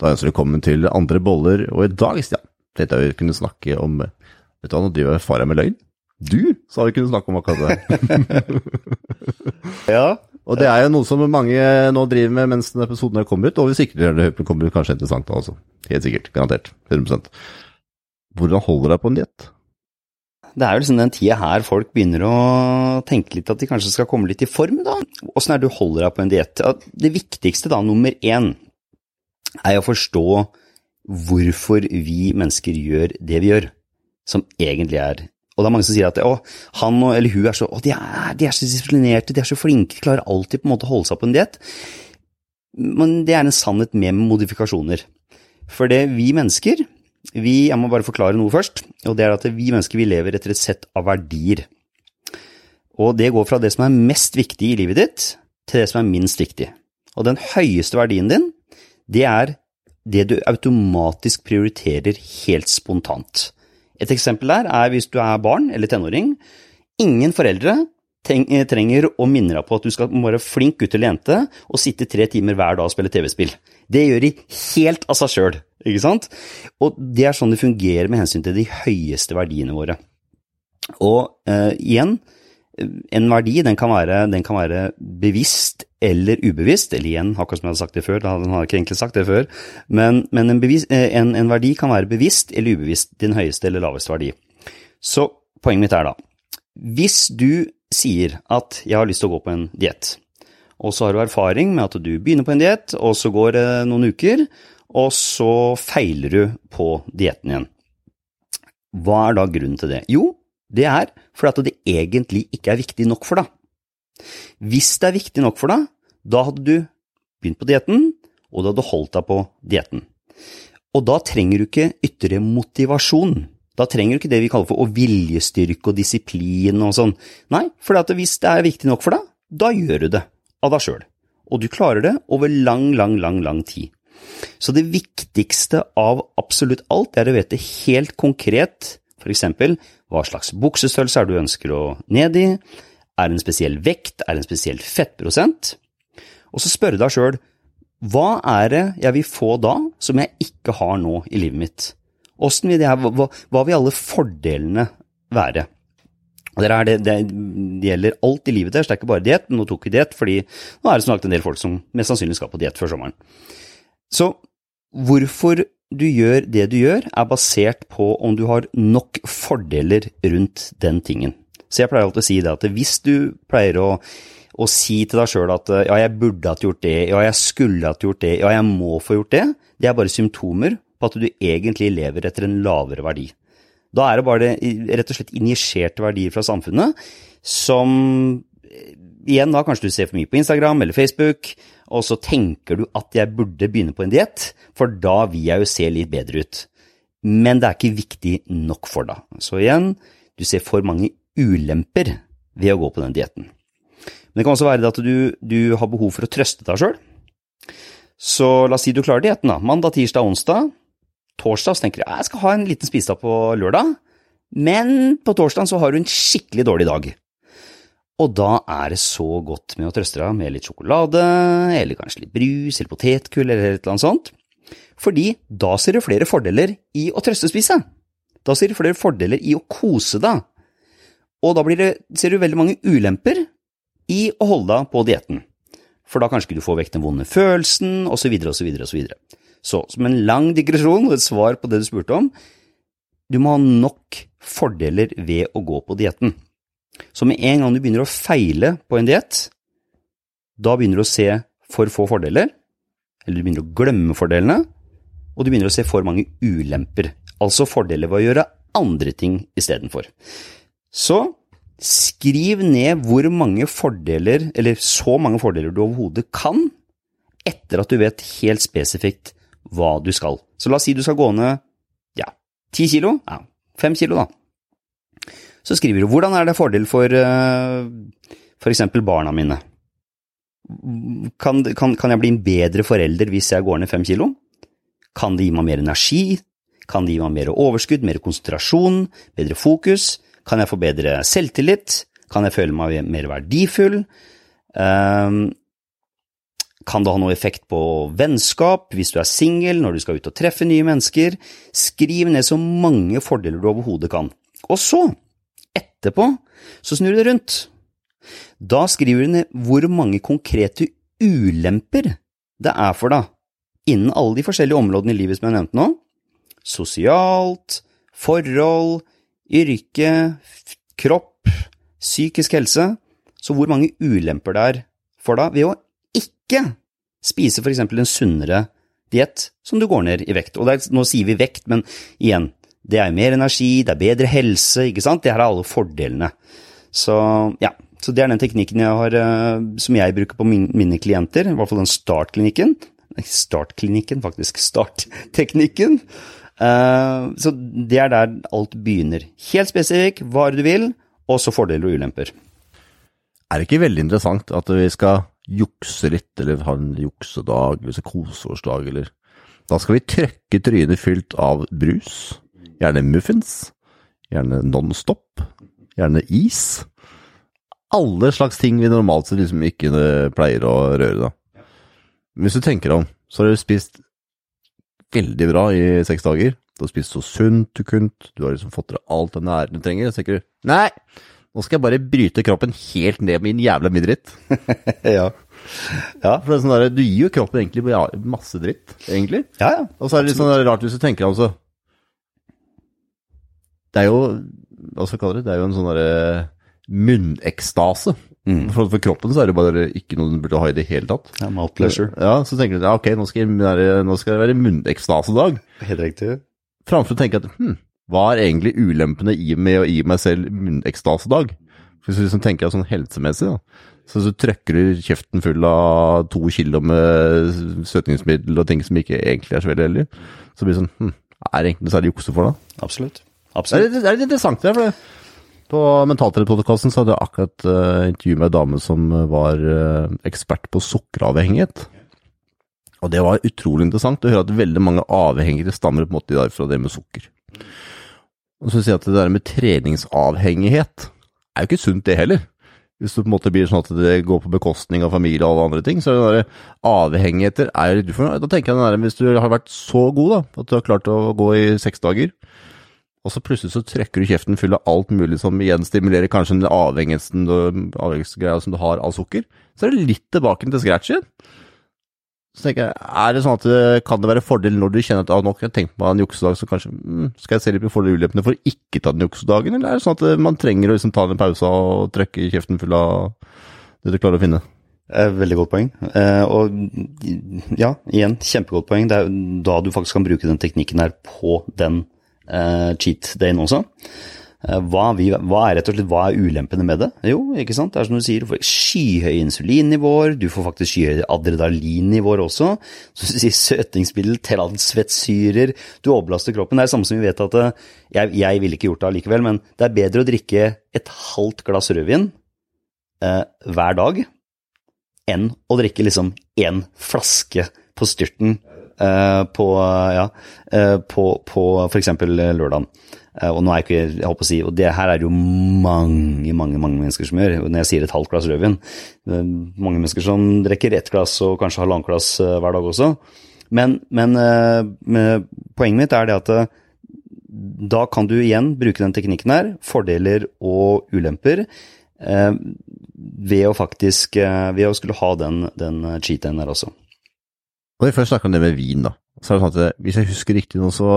Da ønsker vi velkommen til Andre boller, og i dag, Stian, tenkte jeg vi kunne snakke om Vet du hva, nå driver jeg far med løgn. Du sa vi kunne snakke om akkurat det. Ja. Og det er jo noe som mange nå driver med mens denne episoden kommer ut, og hvis ikke at hører kommer ut, kanskje interessant da også. Helt sikkert. Garantert. 100 Hvordan holder du deg på en diett? Det er jo liksom den tida her folk begynner å tenke litt at de kanskje skal komme litt i form, da. Åssen er det du holder deg på en diett? Det viktigste, da, nummer én, er å forstå hvorfor vi mennesker gjør det vi gjør, som egentlig er Og det er mange som sier at å, han eller hun er så, å, de er, de er så disiplinerte, de er så flinke, de klarer alltid på en måte å holde seg på en diett. Men det er en sannhet med modifikasjoner. For det vi mennesker, vi, jeg må bare forklare noe først, og det er at vi mennesker vi lever etter et sett av verdier. Og det går fra det som er mest viktig i livet ditt, til det som er minst viktig. Og den høyeste verdien din, det er det du automatisk prioriterer helt spontant. Et eksempel der er hvis du er barn eller tenåring. Ingen foreldre trenger å minne deg på at du skal være flink gutt eller jente og sitte tre timer hver dag og spille TV-spill. Det gjør de helt av seg sjøl, ikke sant? Og det er sånn det fungerer med hensyn til de høyeste verdiene våre. Og eh, igjen, en verdi den kan, være, den kan være bevisst eller ubevisst, eller igjen, akkurat som jeg hadde sagt det før, da hadde jeg ikke egentlig sagt det før, men, men en, bevis, eh, en, en verdi kan være bevisst eller ubevisst din høyeste eller laveste verdi. Så poenget mitt er da, hvis du sier at jeg har lyst til å gå på en diett, og så har du erfaring med at du begynner på en diett, og så går det noen uker, og så feiler du på dietten igjen. Hva er da grunnen til det? Jo, det er fordi at det egentlig ikke er viktig nok for deg. Hvis det er viktig nok for deg, da hadde du begynt på dietten, og du hadde holdt deg på dietten. Og da trenger du ikke ytre motivasjon. Da trenger du ikke det vi kaller for å viljestyrke og disiplin og sånn. Nei, for hvis det er viktig nok for deg, da gjør du det av deg sjøl. Og du klarer det over lang, lang, lang, lang tid. Så det viktigste av absolutt alt er å vite helt konkret, for eksempel, hva slags buksestørrelse er du ønsker å ned i, er det en spesiell vekt, er det en spesiell fettprosent? Og så spørre deg sjøl, hva er det jeg vil få da som jeg ikke har nå i livet mitt? Vil det hva, hva vil alle fordelene være? Det, det, det, det gjelder alt i livet deres, det er ikke bare diett, men nå tok vi diett fordi nå er det som sagt en del folk som mest sannsynlig skal på diett før sommeren. Så hvorfor du gjør det du gjør, er basert på om du har nok fordeler rundt den tingen. Så jeg pleier alltid å si det at hvis du pleier å, å si til deg sjøl at ja, jeg burde hatt gjort det, ja, jeg skulle hatt gjort det, ja, jeg må få gjort det, det er bare symptomer på at du egentlig lever etter en lavere verdi. Da er det bare rett og slett injiserte verdier fra samfunnet som Igjen, da kanskje du ser for mye på Instagram eller Facebook, og så tenker du at jeg burde begynne på en diett, for da vil jeg jo se litt bedre ut. Men det er ikke viktig nok for deg. Så igjen, du ser for mange ulemper ved å gå på den dietten. Men det kan også være at du, du har behov for å trøste deg sjøl. Så la oss si du klarer dietten, da. Mandag, tirsdag, onsdag. Torsdag så tenker du jeg skal ha en liten spisedag på lørdag, men på torsdag så har du en skikkelig dårlig dag. Og da er det så godt med å trøste deg med litt sjokolade, eller kanskje litt brus, eller potetgull, eller et eller annet sånt. Fordi da ser du flere fordeler i å trøstespise. Da ser du flere fordeler i å kose deg. Og da det, ser du veldig mange ulemper i å holde deg på dietten. For da kanskje du får vekk den vonde følelsen, osv., osv., osv. Så som en lang digresjon og et svar på det du spurte om, du må ha nok fordeler ved å gå på dietten. Så med en gang du begynner å feile på en diett, da begynner du å se for få fordeler, eller du begynner å glemme fordelene, og du begynner å se for mange ulemper, altså fordeler ved å gjøre andre ting istedenfor. Så skriv ned hvor mange fordeler, eller så mange fordeler du overhodet kan, etter at du vet helt spesifikt hva du skal. Så la oss si du skal gå ned ja, ti kilo, ja, fem kilo da. Så skriver du hvordan er det fordel for f.eks. For barna mine. Kan, kan, kan, jeg bli en bedre forelder hvis jeg går ned fem kilo? Kan det gi meg mer energi? Kan det gi meg mer overskudd, mer konsentrasjon, bedre fokus? Kan jeg få bedre selvtillit? Kan jeg føle meg mer verdifull? Um, Kan det ha noe effekt på vennskap, hvis du er singel, når du skal ut og treffe nye mennesker? Skriv ned så mange fordeler du overhodet kan. Og så, etterpå, så snur du det rundt. Da skriver du ned hvor mange konkrete ulemper det er for deg innen alle de forskjellige områdene i livet som jeg har nevnt nå. Sosialt, forhold, yrke, kropp, psykisk helse. Så hvor mange ulemper det er for deg ved å ikke spise f.eks. en sunnere diett som du går ned i vekt. Og er, nå sier vi vekt, men igjen, det er mer energi, det er bedre helse, ikke sant? Det her er alle fordelene. Så ja, så det er den teknikken jeg har, som jeg bruker på min, mine klienter, i hvert fall den startklinikken. Startklinikken, faktisk. Startteknikken. Uh, så det er der alt begynner. Helt spesifikk, hva du vil, og så fordeler og ulemper. Er det ikke veldig interessant at vi skal jukse litt, eller ha en juksedag, eller koseårsdag, eller Da skal vi trøkke trynet fylt av brus, gjerne muffins, gjerne Nonstop, gjerne is. Alle slags ting vi normalt sett liksom ikke pleier å røre, da. Hvis du tenker om, så har du spist veldig bra i seks dager. Du har spist så sunt du kunne, du har liksom fått deg alt den æren du trenger. Så tenker du nei, nå skal jeg bare bryte kroppen helt ned med min jævla mye dritt. ja. ja. For det er sånn der, Du gir jo kroppen egentlig masse dritt, egentlig. Ja, ja. Og så er det litt sånn rart hvis du tenker altså Det er jo Hva skal vi kalle det? Det er jo en sånn derre munnekstase. Mm. For, for, kroppen så er det bare ikke noe du burde ha i det hele tatt. Ja, mouth pleasure. Ja, Så tenker du ja, ok, nå skal, jeg, nå skal det være munnekstasedag. Helt riktig. Framfor å tenke at hm, hva er egentlig ulempene i med å gi meg selv munnekstasedag? Hvis du liksom tenker sånn helsemessig, da. Så, så trøkker du kjeften full av to kilo med søtningsmiddel og ting som ikke egentlig er så veldig heldig. Så blir det sånn hm, Er det egentlig noe særlig jukse for da? Absolutt. Absolutt. Det er, det er litt interessant, det. for det på Mentalterapeutpodkasten hadde jeg akkurat uh, intervju med en dame som var uh, ekspert på sukkeravhengighet. Og det var utrolig interessant å høre at veldig mange avhengige stammer på en måte fra det med sukker. Og så sier jeg at det der med treningsavhengighet er jo ikke sunt, det heller. Hvis det på en måte blir sånn at det går på bekostning av familie og alle andre ting, så er det der avhengigheter er litt utfordrende. Da tenker jeg den der, hvis du har vært så god da, at du har klart å gå i seks dager, og så plutselig så trekker du kjeften full av alt mulig som igjen stimulerer kanskje den avhengighetsgreia som du har av sukker, så er det litt tilbake til scratch igjen. Så tenker jeg, er det sånn at det, kan det være fordel når du kjenner at ah, kan jeg tenke meg en juksedag, så kanskje mm, skal jeg se litt på fordel og ulempene for å ikke ta den juksedagen, eller er det sånn at man trenger å liksom ta en pause og trekke kjeften full av det du klarer å finne? Veldig godt poeng. Eh, og ja, igjen, kjempegodt poeng. Det er da du faktisk kan bruke den teknikken her på den cheat dayen også. Uh, hva, vi, hva, er rett og slett, hva er ulempene med det? Jo, ikke sant, det er som du sier, du får skyhøye insulinnivåer, du får faktisk skyhøye adrenalinnivåer også. Så du sier søtningsmiddel, transfettsyrer, du overbelaster kroppen. Det er det samme som vi vet at eh, jeg, jeg ville ikke gjort det allikevel, men det er bedre å drikke et halvt glass rødvin uh, hver dag enn å drikke liksom én flaske på styrten på, ja, uh, på, på f.eks. lørdagen. Og nå er jeg ikke, jeg håper å si, og det her er det jo mange mange, mange mennesker som gjør. Når jeg sier et halvt glass rødvin Mange mennesker som drikker ett glass og kanskje halvannet glass hver dag også. Men, men poenget mitt er det at da kan du igjen bruke den teknikken her, fordeler og ulemper, ved å faktisk ved å skulle ha den, den cheat-en der også. Og vi først snakker om det med vin, da. Så er det sånn at Hvis jeg husker riktig nå, så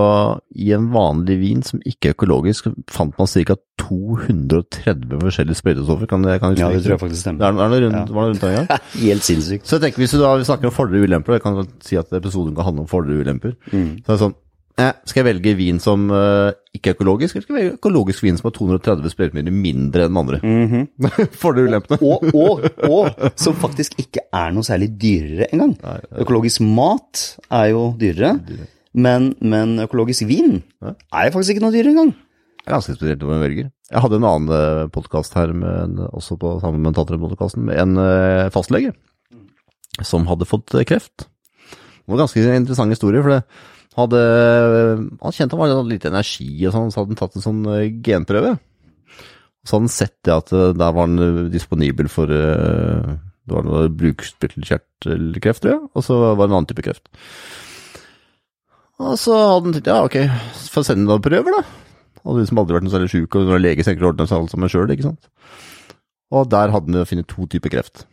i en vanlig vin som ikke er økologisk, fant man ca. 230 forskjellige sprøytestoffer. Kan, kan ja, det tror jeg faktisk stemmer. Er, er det rundt, ja. Var det rundt den gang? Helt sinnssykt. Så jeg tenker, hvis du da snakker om fordeler og ulemper, jeg kan si at episoden kan handle om fordeler og ulemper, mm. så er det sånn Eh, skal jeg velge vin som uh, ikke er økologisk, eller skal jeg velge økologisk vin som har 230 sprøytemidler mindre enn andre? Mm -hmm. For det ulempene. og, og, og som faktisk ikke er noe særlig dyrere engang. Nei, økologisk mat er jo dyrere, dyrere. Men, men, økologisk vin ja. er faktisk ikke noe dyrere engang. Jeg er ganske inspirert man velger. Jeg hadde en annen uh, podkast her, en, også på sammen samme mentalterapeutpodkasten, med en fastlege som hadde fått kreft. Det var en ganske interessant historie. for det hadde, han kjente han hadde litt energi og sånn, så hadde han tatt en sånn eh, genprøve. Så hadde han sett det at eh, der var han eh, disponibel for Det var noe brukspyttelkjertelkreft, tror jeg, og så var det en annen type kreft. Og så hadde han tenkt ja, ok, få sende noen prøver, da. Hadde som aldri vært noe særlig sjuk, og når lege tenker å ordne seg alt sammen sjøl, ikke sant. Og der hadde han funnet to typer kreft.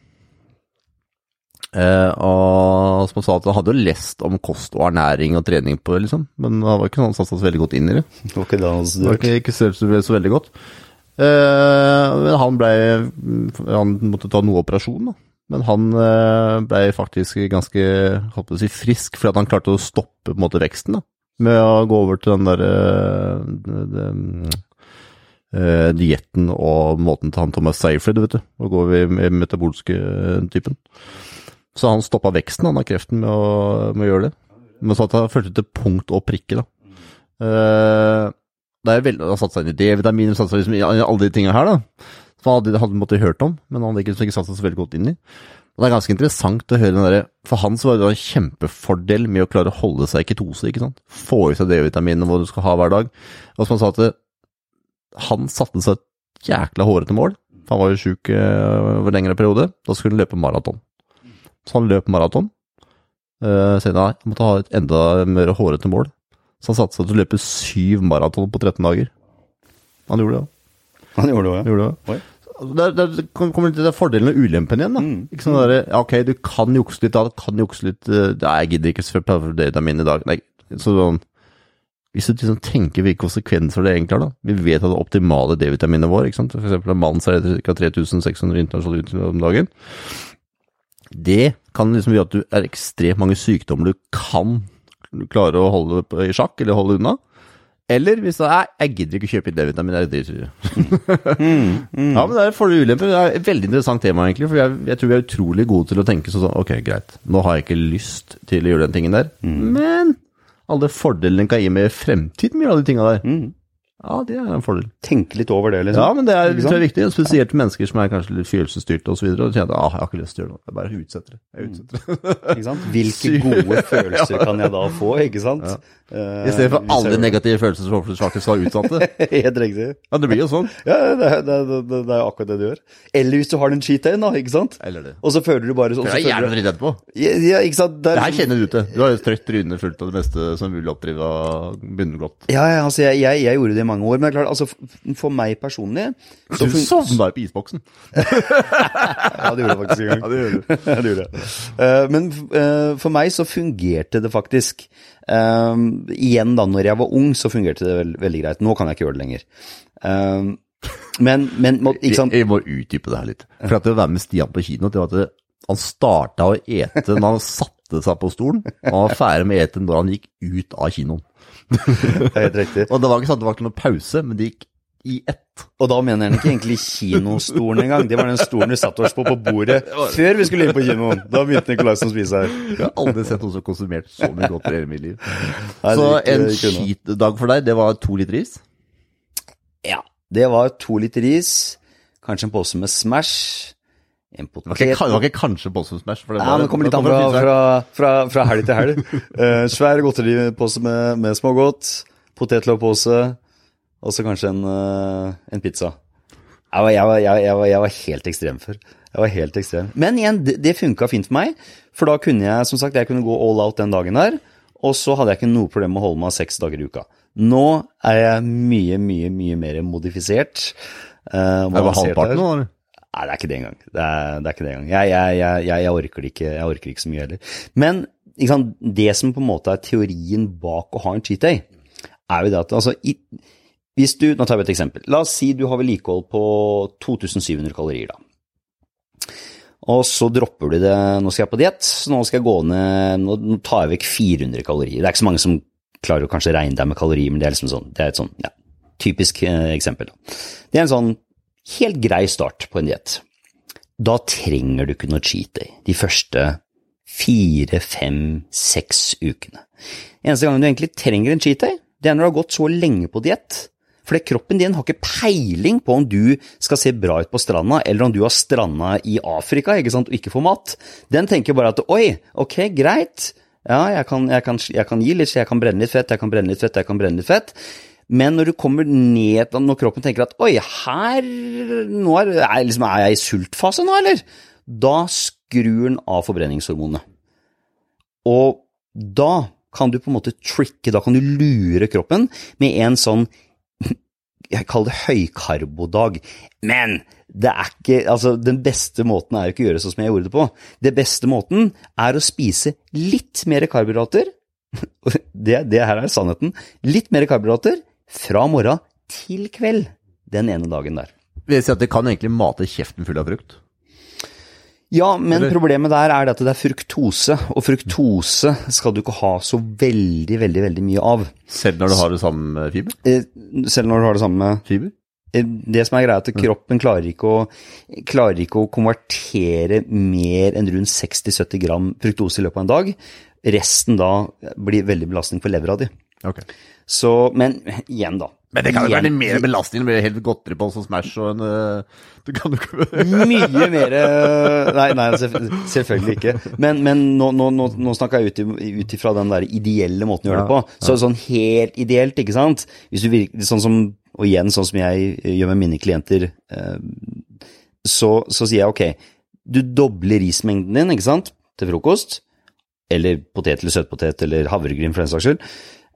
Eh, og som han sa, at han hadde jo lest om kost og ernæring og trening på det, liksom, men han var ikke sånn seg så veldig godt inn i det. Det var ikke det han studerte. ikke, ikke så, veldig godt. Uh, men han blei Han måtte ta noe operasjon, da. Men han uh, blei faktisk ganske holdt på å si, frisk, fordi han klarte å stoppe måte veksten. da. Med å gå over til den derre uh, dietten og måten til han Thomas Seyfried, vet du. Og gå over i metabolske typen. Så han stoppa veksten han av kreften med å, med å gjøre det. Men så at han fulgte til punkt og prikke, da. Uh, det er veldig, Han satte seg inn i D-vitamin, satte seg liksom i alle de tinga her, da. Som han hadde, hadde måttet hørt om, men han hadde ikke, satt seg så veldig godt inn i. Og Det er ganske interessant å høre den derre For han så var det en kjempefordel med å klare å holde seg i ketose, ikke sant. Få i seg D-vitamin og hva du skal ha hver dag. Og som han sa at det, han satte seg et jækla hårete mål. For han var jo sjuk eh, over lengre periode. Da skulle han løpe maraton. Så han løp maraton. Uh, senere han måtte ha et enda mer hårete mål. Så han satsa til å løpe syv maraton på 13 dager. Han gjorde det, ja. Han gjorde det ja. Gjorde det. Oi. Der, der kommer til fordelen og ulempen igjen. da. Ikke sånn der, Ok, du kan jukse litt, da. Du kan jukse litt Nei, Jeg gidder ikke å for D-vitamin i dag. Nei, så sånn, Hvis du liksom tenker hvilke konsekvenser det egentlig har, da. Vi vet at det optimale D-vitaminet vår, ikke sant. For eksempel av er det ca. 3600 internasjonale utganger om dagen. Det kan liksom gjøre at du er ekstremt mange sykdommer du kan klare å holde i sjakk, eller holde unna. Eller hvis det er Jeg gidder ikke å kjøpe inn D-vitamin, jeg driter i mm. Ja, men det er fordeler og ulemper. Det er et veldig interessant tema, egentlig. For jeg, jeg tror vi er utrolig gode til å tenke sånn Ok, greit, nå har jeg ikke lyst til å gjøre den tingen der, men alle fordelene den kan gi meg i fremtiden med alle de tinga der. Ja, det er en fordel. Tenke litt over det, liksom. Ja, men det er, tror jeg er viktig. Spesielt mennesker som er kanskje litt følelsesstyrte osv. Og kjenner at ah, jeg har ikke lyst til å gjøre noe. Jeg bare utsetter det. Jeg utsetter det. Ikke sant? Hvilke gode følelser kan jeg da få, ikke sant? Eh, I stedet for alle negative følelser som faktisk skal utsatt det. Helt riktig. Ja, det blir jo sånn. Ja, det, det, det, er- det er akkurat det du gjør. Eller hvis du har den cheat dayen, da, ikke sant? Eller det. Og så føler du bare sånn Jeg er jævla dritt etterpå. ja, ja, ikke sant? Det er Det her liksom- kjenner du til. Du har jo trøtt tryne fullt av det meste som mulig oppdrive av bundeglott. Ja, ja, altså, jeg, jeg, jeg gjorde det mange år, men det er klart, altså, for meg personlig så Du sovna jo på isboksen. Ja, det gjorde jeg faktisk en gang. Ja, det gjorde. Ja, det gjorde jeg. Uh, men uh, for meg så fungerte det faktisk. Uh, igjen da, når jeg var ung, så fungerte det veld, veldig greit. Nå kan jeg ikke gjøre det lenger. Men, men må- ikke sant? Jeg, jeg må utdype det her litt. For at det å være med Stian på kino, det var at det, han starta å ete når han satte seg på stolen, og han var ferdig med å ete når han gikk ut av kinoen. Det er helt riktig. Og det var ikke sånn at det var ikke noe pause, men det gikk i ett. Og da mener han ikke egentlig kinostolen engang. Det var den stolen vi satte oss på på bordet før vi skulle inn på kinoen. Da begynte Nikolaisen å spise her. Jeg har aldri sett noen som konsumert så mye godt i hele mitt liv. Så en gikk skitdag for deg, det var to liter is? Ja. Det var to liter is, kanskje en pose med Smash, en potet det var ikke kanskje Boston Smash? For det Ja, var, det kommer litt an fra, fra fra, fra, helg til helg. Uh, svær godteripose med, med smågodt, potetloggpose, og så kanskje en, uh, en pizza. Jeg var, jeg, var, jeg, jeg, var, jeg var helt ekstrem før. Jeg var helt ekstrem. Men igjen, det, det funka fint for meg, for da kunne jeg som sagt, jeg kunne gå all out den dagen der, og så hadde jeg ikke noe problem med å holde meg seks dager i uka. Nå er jeg mye, mye, mye mer modifisert. Uh, Det var halvparten nå, eller? Nei, det er ikke det engang. Det er, det er ikke det engang. Jeg, jeg, jeg, jeg, orker ikke, jeg orker ikke så mye heller. Men sant, det som på en måte er teorien bak å ha en cheat day, er jo det at altså, i, hvis du, Nå tar vi et eksempel. La oss si du har vedlikehold på 2700 kalorier, da. Og så dropper du det Nå skal jeg på diett, så nå skal jeg gå ned nå tar jeg vekk 400 kalorier. Det er ikke så mange som klarer å kanskje regne deg med kalorier, men det er liksom sånn, det er et sånn ja, typisk eh, eksempel. da. Det er en sånn helt grei start på en diett. Da trenger du ikke noe cheat day de første fire, fem, seks ukene. Eneste gangen du egentlig trenger en cheat day, det er når du har gått så lenge på diett. For kroppen din har ikke peiling på om du skal se bra ut på stranda, eller om du har stranda i Afrika ikke sant, og ikke får mat. Den tenker bare at oi, ok, greit, ja, jeg kan, jeg kan, jeg kan gi litt, jeg kan brenne litt fett, jeg kan brenne litt fett, jeg kan brenne litt fett. Men når du kommer ned, når kroppen tenker at oi, her nå er, er, liksom, er jeg i sultfase nå, eller? da skrur den av forbrenningshormonene. Og da kan du på en måte tricke, da kan du lure kroppen med en sånn jeg kaller det høykarbodag. Men det er ikke, altså den beste måten er jo ikke å gjøre sånn som jeg gjorde det på. Det beste måten er å spise litt mer karbohydrater. Det, det her er sannheten. Litt mer karbohydrater fra morgen til kveld den ene dagen der. Vil jeg si at det kan egentlig mate kjeften full av frukt? Ja, men Eller- problemet der er at det er fruktose, og fruktose skal du ikke ha så veldig, veldig, veldig mye av. Selv når du har det samme fiber? Eh, Selv når du har det samme fiber? Eh, Det som er greia, er at kroppen klarer ikke å, klarer ikke å konvertere mer enn rundt 60-70 gram fruktose i løpet av en dag. Resten da blir veldig belastning for levra di. Ok. Så, men igjen, da. Men det kan jo være mer belastning. med helt godteri på som Smash og en eh, Du kan jo ikke Mye mer eh, Nei, nei selv- selvfølgelig ikke. Men, men nå, nå, nå, nå snakker jeg ut, ifra den der ideelle måten å gjøre det på. Så sånn helt ideelt, ikke sant. Hvis du virker, sånn som, og igjen sånn som jeg gjør med mine klienter, eh, så, så sier jeg ok, du dobler rismengden din, ikke sant, til frokost. Eller potet eller søtpotet eller havregryn for den saks skyld.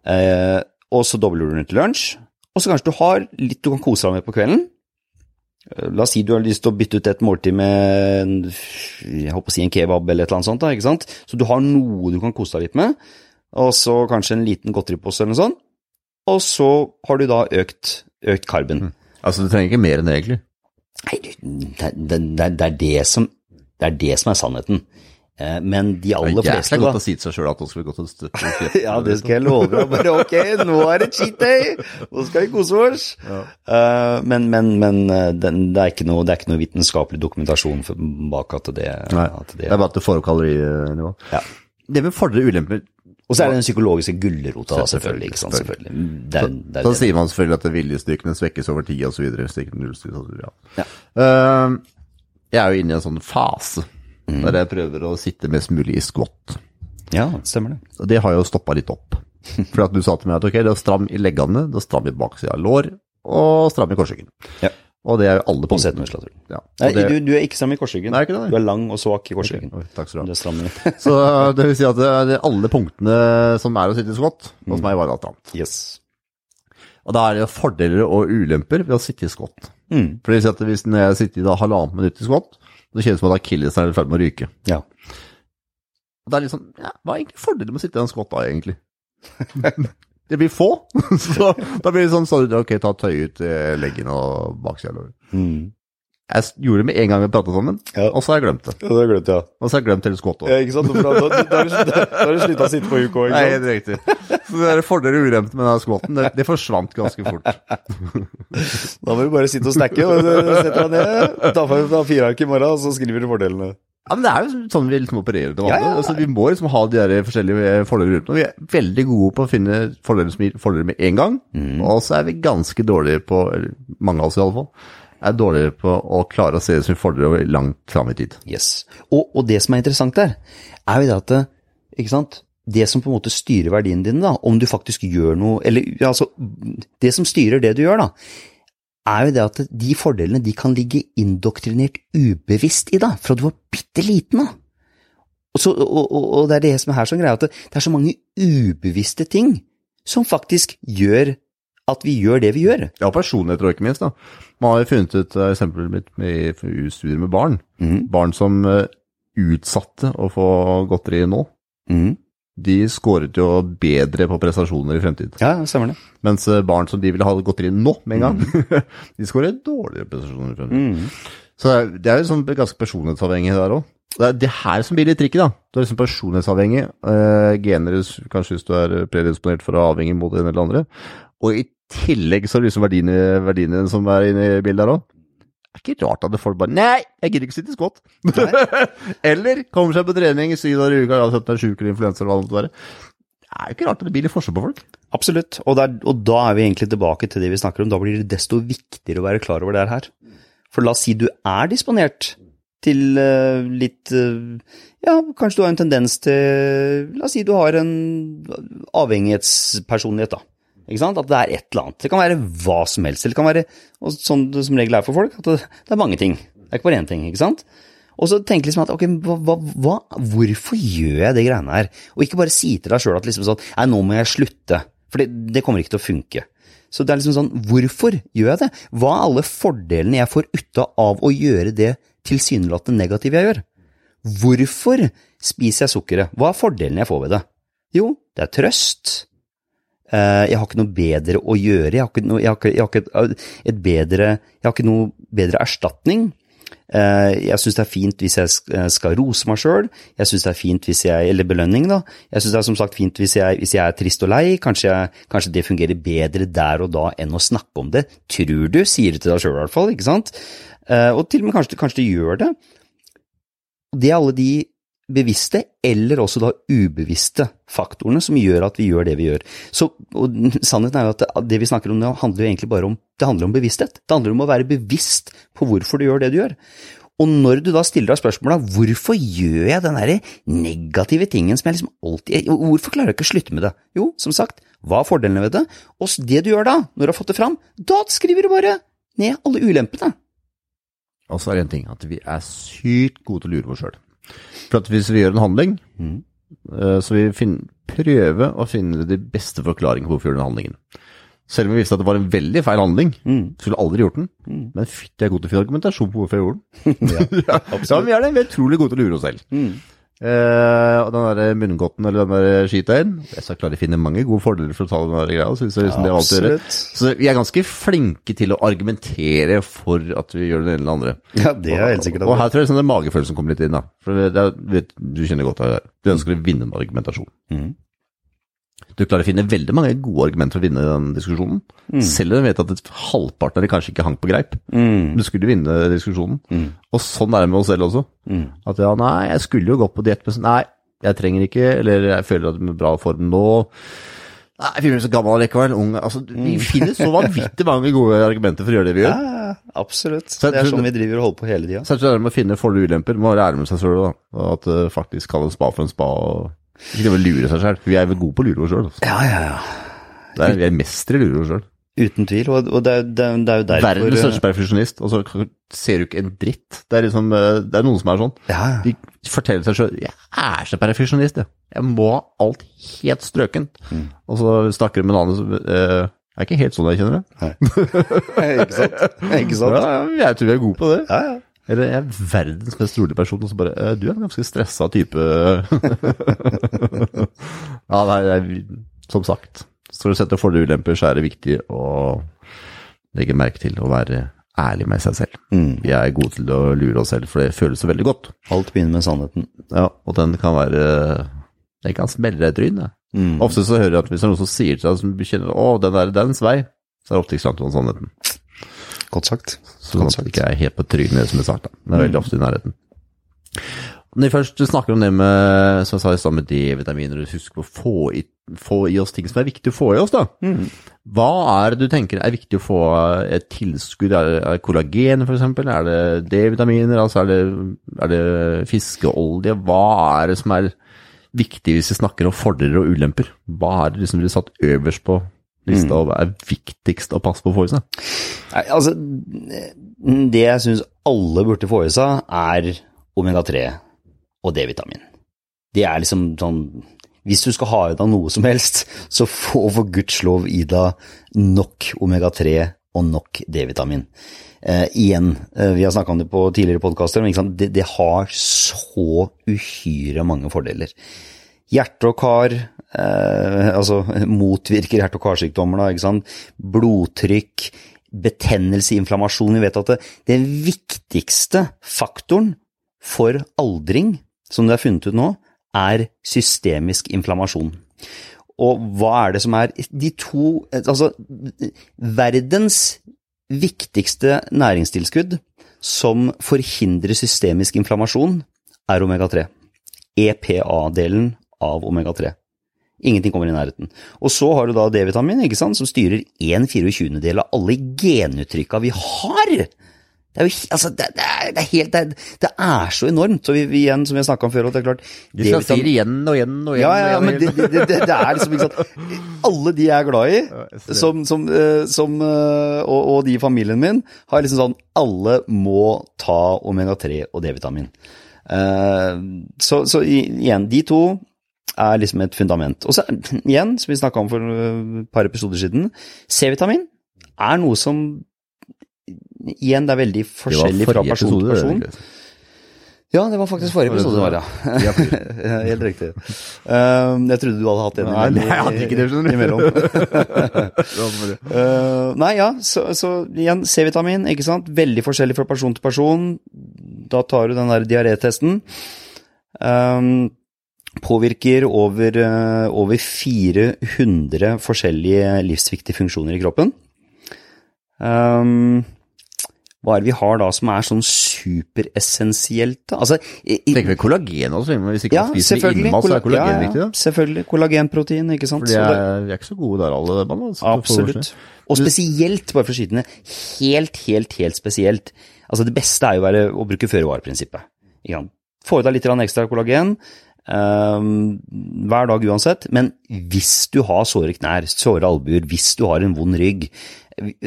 Eh, og så dobler du den til lunsj. Og så kanskje du har litt du kan kose deg med på kvelden. Eh, La oss si du har lyst til å bytte ut et måltid med en, jeg håper å si en kebab eller et eller annet sånt. da, ikke sant? Så du har noe du kan kose deg litt med, og så kanskje en liten godteripose eller noe sånt. Og så har du da økt, økt karben. Altså, du trenger ikke mer enn det, egentlig. Nei, det, det, det, er det, som, det er det som er sannheten. Eh, Men de Det aller er fleste, da godt å si til seg sjøl at nå skal vi gå til støtte. Ja, det skal jeg love deg. Bare ok, nå er det cheat day! Nå skal vi kose oss! Eh, men men, men eh, den, det, er noe, det er ikke noe vitenskapelig dokumentasjon bak at det, Nei, at det det er bare at det får opp kalorinivå. Ja. Det med fordre ulemper Og så er det den psykologiske gulrota, selvfølgelig. ikke sant, selvfølgelig. Det er, så, er Så sier man selvfølgelig at viljestyrkene svekkes over tid videre, ja. Ja. Uh, jeg er jo inne i en sånn fase Mm. der jeg prøver å sitte mest mulig i squat. Ja, stemmer det. Og det har jo stoppa litt opp. For at du sa til meg at ok, det er stram i leggene, det er stram i baksida av lår, og stram i korsryggen. Ja. Og det er jo alle på setemuskulaturen. Ja. Nei, det, du, du er ikke stram i korsryggen. Nei, ikke det, nei. Du er lang og svak i korsryggen. Okay. takk skal du Du ha. er stram i Så det vil si at det er alle punktene som er å sitte i squat, hos meg var det annet. Yes. Og da er det fordeler og ulemper ved å sitte i squat. Mm. For det vil si at hvis når jeg sitter i halvannet minutt i squat, så kjennes som at akillesen er i ferd med å ryke. Ja. Og det er litt sånn, ja, hva er egentlig fordelen med å sitte i den skotta, egentlig? det blir få, så da blir det sånn, så, ok, ta tøy ut eh, leggen og baksida. Mm. Jeg gjorde det med en gang vi pratet sammen, Ja. og så har jeg glemt det. Ja, det har glemt, ja. Og så har jeg glemt hele skottet. Ja, ikke sant? Da, da, da, da, har du- slutta å sitte på uka, Nei, helt riktig. Så det er fordeler og ulemper med den squatten, det, det forsvant ganske fort. Da må du bare sitte og snakke, og setter deg ned, ta fram ta fire ark i morgen, og så skriver du fordelene. Ja, men det er jo sånn vi liksom opererer til vanlig. ja. Altså, vi må liksom ha de der forskjellige fordeler rundt. Og vi er veldig gode på å finne fordeler fordeler med en gang, og så er vi ganske dårlige på, mange av oss i alle fall, er dårligere på å klare å se det som fordeler over langt fram i tid. Yes. Og, og det som er interessant der, er jo det at det, ikke sant? det som på en måte styrer verdiene dine, da, om du faktisk gjør noe Eller altså, det som styrer det du gjør, da, er jo det at de fordelene de kan ligge indoktrinert ubevisst i deg, fra du var bitte liten. av. Og, og, og, det er det som er her som greia, at det er så mange ubevisste ting som faktisk gjør at vi gjør det vi gjør. Ja, personligheter og ikke minst. da. Man har jo funnet ut eksempler med, med studier med barn. Mm. Barn som eh, utsatte å få godteri nå, Mm. de skåret jo bedre på prestasjoner i fremtid. Ja, stemmer det. Mens eh, barn som de ville ha godteri nå med en gang, de skårer dårligere prestasjoner i fremtid. Mhm. Så det er- jo sånn ganske personlighetsavhengig der òg. Det er det her som blir litt tricky, da. Du er liksom personlighetsavhengig. Eh, gener, kanskje hvis du er predisponert for å avhenge mot det ene eller andre. Og i tillegg så er det liksom verdiene, verdiene som er inne i bildet her òg. Det er ikke rart at folk bare Nei, jeg gidder ikke sitte i skott. eller kommer seg på trening syv dager i uka, sett deg sjuk eller influensa eller hva det måtte være. Det er jo ikke rart at det blir litt forskjell på folk. Absolutt, og, der, og da er vi egentlig tilbake til det vi snakker om. Da blir det desto viktigere å være klar over det her. For la oss si du er disponert til eh, litt eh, Ja, kanskje du har en tendens til La oss si du har en avhengighetspersonlighet, da. Ikke sant? At det er et eller annet. Det kan være hva som helst. Eller det kan være, og sånn det som regel er for folk, at det, er mange ting. Det er ikke bare én ting, ikke sant? Og så tenke liksom at ok, hva, hva, hvorfor gjør jeg det greiene her? Og ikke bare si til deg sjøl at liksom sånn, nei, nå må jeg slutte, for det, det kommer ikke til å funke. Så det er liksom sånn, hvorfor gjør jeg det? Hva er alle fordelene jeg får ut av å gjøre det tilsynelatende negative jeg gjør? Hvorfor spiser jeg sukkeret? Hva er fordelene jeg får ved det? Jo, det er trøst. Eh, Jeg har ikke noe bedre å gjøre. Jeg har ikke, noe, jeg har ikke, jeg har ikke et, bedre, jeg har ikke noe bedre erstatning. Eh, Jeg syns det er fint hvis jeg eh, skal rose meg sjøl. Jeg syns det er fint hvis jeg Eller belønning, da. Jeg syns det er som sagt fint hvis jeg, hvis jeg er trist og lei. Kanskje, jeg, kanskje det fungerer bedre der og da enn å snakke om det. Tror du, sier du til deg sjøl i hvert fall, ikke sant? Og til og med kanskje, kanskje det gjør det. Det er alle de bevisste, eller også da ubevisste faktorene som gjør at vi gjør det vi gjør. Så, Sannheten er jo at det vi snakker om nå, handler jo egentlig bare om det handler om bevissthet. Det handler om å være bevisst på hvorfor du gjør det du gjør. Og når du da stiller deg spørsmålet hvorfor gjør jeg den derre negative tingen som jeg liksom alltid Hvorfor klarer jeg ikke å slutte med det? Jo, som sagt, hva er fordelene ved det? Og det du gjør da, når du har fått det fram, da skriver du bare ned alle ulempene. Og så er det en ting, at vi er sykt gode til å lure oss sjøl. For at hvis vi gjør en handling, Mm. eh, så vil vi prøve å finne de beste forklaringene på hvorfor vi gjør den handlingen. Selv om vi visste at det var en veldig feil handling, Mm. skulle aldri gjort den. Men fytti, jeg er god til å finne argumentasjon på hvorfor jeg gjorde den. Ja, Ja, men vi er det. Vi er utrolig gode til å lure oss selv. Mm. Eh, og den der munngodten eller den der skitøyen Jeg skal klare å finne mange gode fordeler for å ta den der greia. Så det det gjør. Absolutt. Så vi er ganske flinke til å argumentere for at vi gjør det ene eller andre. Ja, det er helt sikkert. Og her tror jeg sånn det magefølelsen kommer litt inn. da. For det vet, Du kjenner godt av det. Du ønsker å vinne en argumentasjon. Mhm. Du klarer å finne veldig mange gode argumenter for å vinne den diskusjonen. Selv om du vet at halvparten av det kanskje ikke hang på greip. Mm. Du skulle vinne diskusjonen. Mm. Og sånn er det med oss selv også. Mm. At ja, nei, jeg skulle jo gått på diett, men nei, jeg trenger ikke, eller jeg føler at jeg er i bra form nå. Nei, jeg føler meg så gammel likevel, ung. Altså, vi finner så vanvittig mange gode argumenter for å gjøre det vi gjør. ja, absolutt. Det er sånn vi driver og holder på hele tida. Så det er med å finne fordeler og ulemper, må være ærlig med seg selv da. At uh, faktisk kalle en spa for en spa, og ikke det å lure seg selv. Vi er vel gode på å lure oss selv. Altså. Ja, ja, ja. Er, vi er mestere i å lure oss selv. Uten tvil. Og, og det, er, det, er- det er jo derfor Verdens største perfusjonist, og så ser du ikke en dritt. Det er liksom, uh, det er noen som er sånn. Ja. De forteller seg selv, jeg er så perfusjonist, jeg. Jeg må ha alt helt strøkent. Mm. Og så snakker de med en annen som, jeg er ikke helt sånn jeg kjenner det. ikke sant? Ikke sant? Ja, jeg tror vi er gode på det. Ja, ja. Eller jeg er verdens mest rolige person, og så bare «Eh, Du er en ganske stressa type. ja, nei, jeg, som sagt. Så du setter fordeler og ulemper, så er det viktig å legge merke til å være ærlig med seg selv. Mm. Vi er gode til å lure oss selv, for det føles så veldig godt. Alt begynner med sannheten. Ja, og den kan være Den kan smelle deg i trynet. Mm. Ofte så hører jeg at hvis det er noen som sier til deg som kjenner Å, den er dens vei, så er det ofte ikke sant om sannheten. Godt sagt. Sånn at det ikke er helt på trynet, som jeg sa. da. Det er veldig ofte i nærheten. Når vi først snakker om det med som jeg sa i stad med D-vitaminer, og husk å få i, få i oss ting som er viktig å få i oss, da. Hva er det du tenker er viktig å få et tilskudd? Er det, er det kollagen, f.eks.? Er det D-vitaminer? Altså er det, er det fiskeolje? Hva er det som er viktig hvis vi snakker om fordeler og ulemper? Hva er det liksom blir satt øverst på lista, over hva er viktigst å passe på å få i seg? Nei, altså, det jeg syns alle burde få i seg, er omega-3 og D-vitamin. Det er liksom sånn Hvis du skal ha i deg noe som helst, så få for guds lov i deg nok omega-3 og nok D-vitamin. Eh, igjen, eh, vi har snakka om det på tidligere podkaster, men? Det, det har så uhyre mange fordeler. Hjerte og kar, eh, altså motvirker hjerte- og karsykdommer, da, ikke sant. Blodtrykk, betennelse, inflammasjon. Vi vet at det, den viktigste faktoren for aldring, som det er funnet ut nå, er systemisk inflammasjon. Og hva er det som er de to Altså, verdens viktigste næringstilskudd som forhindrer systemisk inflammasjon, er omega-3. EPA-delen av omega-3. Ingenting kommer i nærheten. Og så har du da D-vitamin, ikke sant, som styrer 1 24-del av alle genuttrykka vi har. Det er jo altså, det, det, er, det er helt det er, det er så enormt. Så vi, vi igjen, som vi har snakka om før, at det er klart Du skal si D-vitamin- det igjen og igjen og igjen. ja, ja, ja, men det, det, det, det er liksom ikke sant Alle de jeg er glad i, som, som, eh, som eh, og, og de i familien min, har liksom sånn Alle må ta omega-3 og D-vitamin. Eh, så, så igjen, de to er liksom et fundament. Og så igjen, som vi snakka om for eh, et par episoder siden, C-vitamin er noe som Igjen, det er veldig forskjellig fra person til person. Ja, det var faktisk forrige episode, var ja. Helt riktig. Um, jeg trodde du hadde hatt en Nei, nei, jeg hadde ikke det, skjønner du. imellom. Uh, nei, ja, så, så igjen, C-vitamin, ikke sant? Veldig forskjellig fra person til person. Da tar du den der diarétesten. Um, påvirker over, uh, over 400 forskjellige livsviktige funksjoner i kroppen. Um, hva er det vi har da som er sånn superessensielt? Altså, i, Tenker vi kollagen også, hvis ikke ja, man spiser innmat, så er kollagen ja, ja, viktig. da. Selvfølgelig. Kollagenprotein, ikke sant. For de er, vi er ikke så gode der alle, mann. altså, Absolutt. Og spesielt, bare for å skyte ned, helt, helt, helt spesielt. Altså Det beste er jo å, være, å bruke føre-var-prinsippet. Få i deg litt ekstra kollagen hver dag uansett. Men hvis du har såre knær, såre albuer, hvis du har en vond rygg,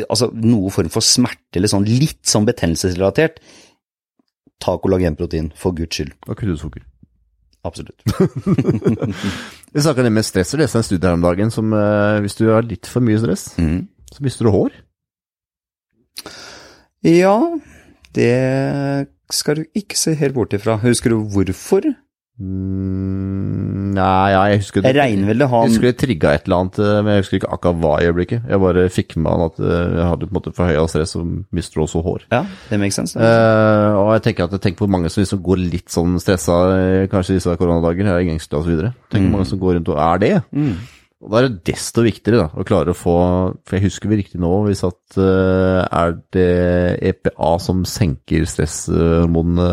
altså noe form for smerte eller sånn litt sånn betennelsesrelatert, ta kollagenprotein, for guds skyld. Og kutte ut sukker. Absolutt. Vi snakka med stress, og leste en studie her om dagen som eh, hvis du har litt for mye stress, mm. så mister du hår. Ja, det skal du ikke se helt bort ifra. Husker du hvorfor? Mm, nei, ja, jeg husker Jeg regner vel det Jeg husker det trigga et eller annet, eh, men jeg husker ikke akkurat hva i øyeblikket. Jeg bare fikk med han at eh, jeg hadde på en måte forhøya stress og mister også hår. Ja, det makes sense. Eh, og jeg tenker at jeg tenker på mange som liksom går litt sånn stressa, eh, kanskje disse koronadager, er i osv. og så videre. Tenker mange som går rundt og er det. Mm. Og da er det desto viktigere da, å klare å få For jeg husker vi riktig nå, hvis at Er det EPA som senker stresshormonene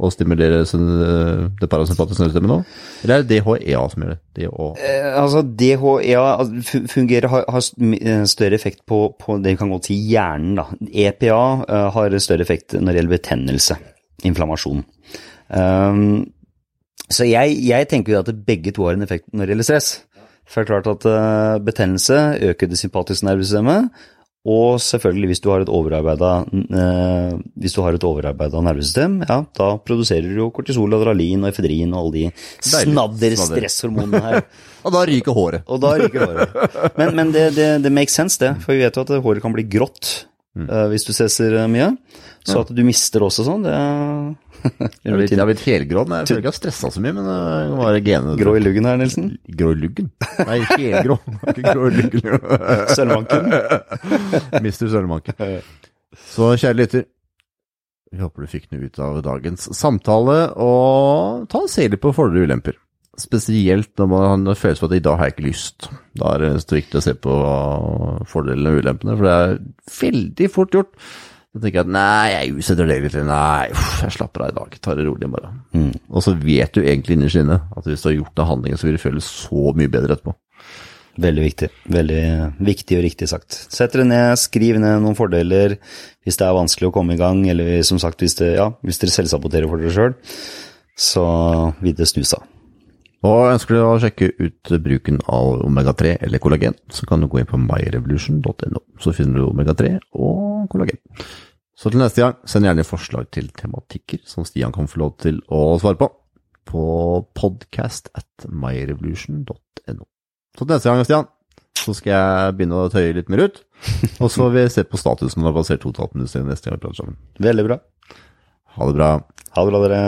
eh, og stimulerer eh, det parasympatiske nervesystemet nå? Eller er det DHEA som gjør det? DHA. Eh, altså DHEA altså, fungerer, har, har eh, større effekt på, på det vi kan godt si hjernen. da. EPA uh, har større effekt når det gjelder betennelse, inflammasjon. Um, så jeg, jeg tenker jo at begge to har en effekt når det gjelder stress. For det er klart at uh, betennelse øker det sympatiske nervesystemet, og selvfølgelig hvis du har et overarbeida eh, nervesystem, ja, da produserer du jo kortisol, adralin og efedrin og alle de Deilig. snadder-stresshormonene her. Og da ryker håret. Og da ryker håret. Men, men det, det, det makes sense, det. For vi vet jo at håret kan bli grått eh, hvis du stresser eh, mye. Så at du mister også sånn, det Jeg har blitt, blitt helgrå, jeg føler ikke jeg har stressa så mye, men det var genene. Grå i luggen her, Nilsen. Grå i luggen? Nei, helgrå. Ikke grå i luggen. Sølvmanken. Mister Sølvmanken. Så kjære lytter, vi håper du fikk noe ut av dagens samtale, og ta og se litt på fordeler og ulemper. Spesielt når man har følelse på at i dag har jeg ikke lyst. Da er det viktig å se på fordelene og ulempene, for det er veldig fort gjort. Da tenker jeg at nei, jeg utsetter det litt. Nei, uff, jeg slapper av i dag. Tar det rolig bare. Og så vet du egentlig innerst inne at hvis du har gjort den handlingen, så vil du føle så mye bedre etterpå. Veldig viktig. Veldig viktig og riktig sagt. Sett dere ned, skriv ned noen fordeler hvis det er vanskelig å komme i gang, eller som sagt hvis, det, ja, hvis dere selvsaboterer for dere sjøl, så vil det snu seg. Og ønsker du å sjekke ut bruken av omega-3 eller kollagen, så kan du gå inn på myrevolution.no. Så finner du omega-3 og kollagen. Så til neste gang, send gjerne forslag til tematikker som Stian kan få lov til å svare på, på podcast at myrevolution.no. Så til neste gang, Stian, så skal jeg begynne å tøye litt mer ut, og så vil vi se på statusen når vi har passert to og et halvt minutt neste gang vi prater sammen. Veldig bra. Ha det bra. Ha det bra, dere.